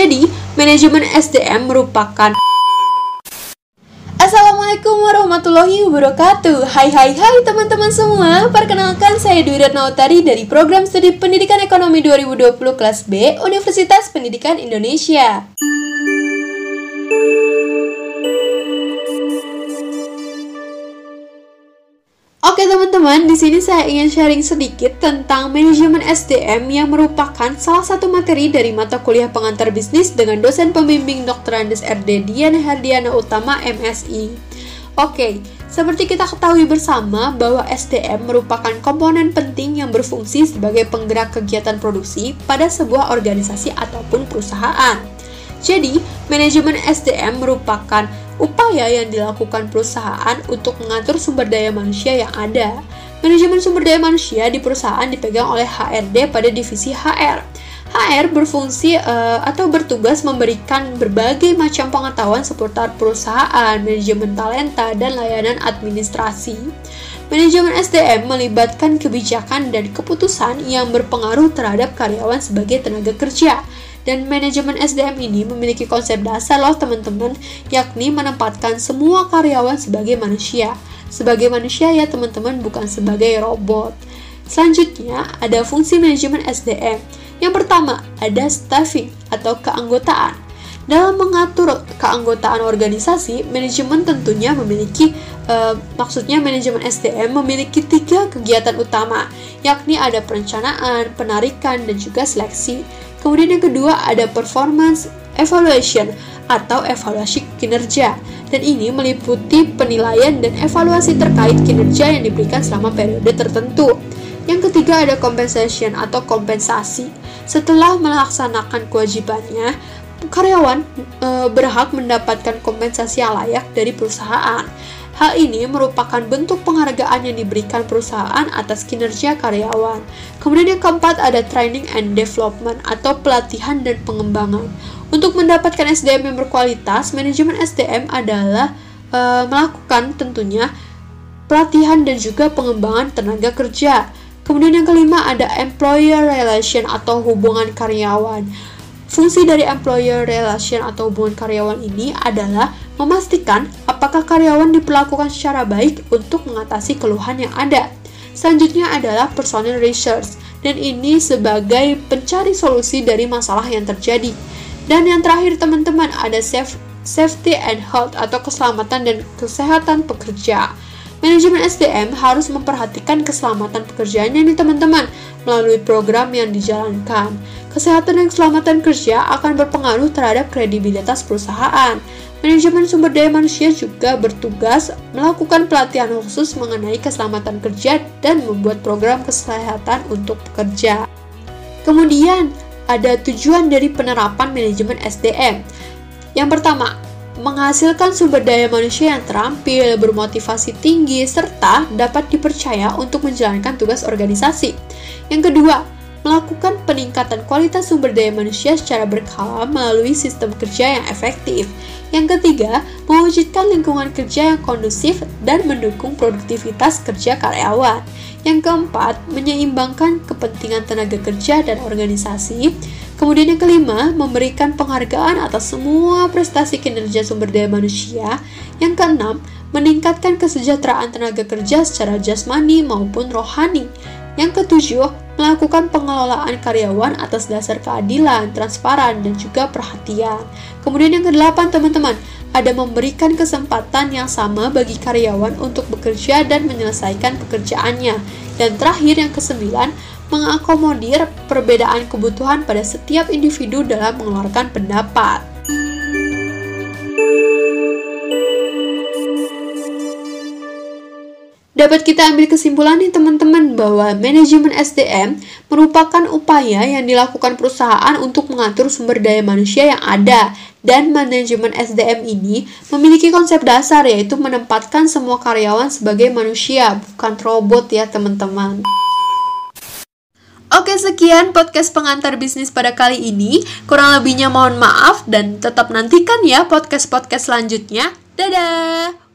Jadi, manajemen SDM merupakan Assalamualaikum warahmatullahi wabarakatuh. Hai hai hai teman-teman semua. Perkenalkan saya Dwi Ratnautari dari Program Studi Pendidikan Ekonomi 2020 kelas B Universitas Pendidikan Indonesia Oke teman-teman, di sini saya ingin sharing sedikit tentang manajemen SDM yang merupakan salah satu materi dari mata kuliah pengantar bisnis dengan dosen pembimbing Dr. Andes RD Dian Herdiana Utama MSI. Oke, seperti kita ketahui bersama bahwa SDM merupakan komponen penting yang berfungsi sebagai penggerak kegiatan produksi pada sebuah organisasi ataupun perusahaan. Jadi, manajemen SDM merupakan upaya yang dilakukan perusahaan untuk mengatur sumber daya manusia yang ada. Manajemen sumber daya manusia di perusahaan dipegang oleh HRD pada divisi HR. HR berfungsi uh, atau bertugas memberikan berbagai macam pengetahuan seputar perusahaan, manajemen talenta, dan layanan administrasi. Manajemen SDM melibatkan kebijakan dan keputusan yang berpengaruh terhadap karyawan sebagai tenaga kerja dan manajemen SDM ini memiliki konsep dasar loh teman-teman, yakni menempatkan semua karyawan sebagai manusia. Sebagai manusia ya teman-teman, bukan sebagai robot. Selanjutnya, ada fungsi manajemen SDM. Yang pertama, ada staffing atau keanggotaan. Dalam mengatur keanggotaan organisasi, manajemen tentunya memiliki uh, maksudnya manajemen SDM memiliki tiga kegiatan utama, yakni ada perencanaan, penarikan, dan juga seleksi. Kemudian yang kedua ada performance evaluation atau evaluasi kinerja. Dan ini meliputi penilaian dan evaluasi terkait kinerja yang diberikan selama periode tertentu. Yang ketiga ada compensation atau kompensasi. Setelah melaksanakan kewajibannya, karyawan e, berhak mendapatkan kompensasi yang layak dari perusahaan. Hal ini merupakan bentuk penghargaan yang diberikan perusahaan atas kinerja karyawan. Kemudian yang keempat ada training and development atau pelatihan dan pengembangan. Untuk mendapatkan SDM yang berkualitas, manajemen SDM adalah e, melakukan tentunya pelatihan dan juga pengembangan tenaga kerja. Kemudian yang kelima ada employer relation atau hubungan karyawan. Fungsi dari employer relation atau hubungan karyawan ini adalah memastikan apakah karyawan diperlakukan secara baik untuk mengatasi keluhan yang ada. Selanjutnya adalah personal research, dan ini sebagai pencari solusi dari masalah yang terjadi. Dan yang terakhir teman-teman ada safe, safety and health atau keselamatan dan kesehatan pekerja. Manajemen SDM harus memperhatikan keselamatan pekerjaannya nih teman-teman melalui program yang dijalankan. Kesehatan dan keselamatan kerja akan berpengaruh terhadap kredibilitas perusahaan. Manajemen sumber daya manusia juga bertugas melakukan pelatihan khusus mengenai keselamatan kerja dan membuat program kesehatan untuk pekerja. Kemudian, ada tujuan dari penerapan manajemen SDM. Yang pertama, menghasilkan sumber daya manusia yang terampil, bermotivasi tinggi, serta dapat dipercaya untuk menjalankan tugas organisasi. Yang kedua, melakukan peningkatan kualitas sumber daya manusia secara berkala melalui sistem kerja yang efektif. Yang ketiga, mewujudkan lingkungan kerja yang kondusif dan mendukung produktivitas kerja karyawan. Yang keempat, menyeimbangkan kepentingan tenaga kerja dan organisasi. Kemudian yang kelima, memberikan penghargaan atas semua prestasi kinerja sumber daya manusia. Yang keenam, meningkatkan kesejahteraan tenaga kerja secara jasmani maupun rohani. Yang ketujuh, melakukan pengelolaan karyawan atas dasar keadilan, transparan, dan juga perhatian. Kemudian yang kedelapan teman-teman, ada memberikan kesempatan yang sama bagi karyawan untuk bekerja dan menyelesaikan pekerjaannya. Dan terakhir yang kesembilan, mengakomodir perbedaan kebutuhan pada setiap individu dalam mengeluarkan pendapat. Dapat kita ambil kesimpulan nih teman-teman bahwa manajemen SDM merupakan upaya yang dilakukan perusahaan untuk mengatur sumber daya manusia yang ada dan manajemen SDM ini memiliki konsep dasar yaitu menempatkan semua karyawan sebagai manusia bukan robot ya teman-teman. Oke sekian podcast pengantar bisnis pada kali ini. Kurang lebihnya mohon maaf dan tetap nantikan ya podcast-podcast selanjutnya. Dadah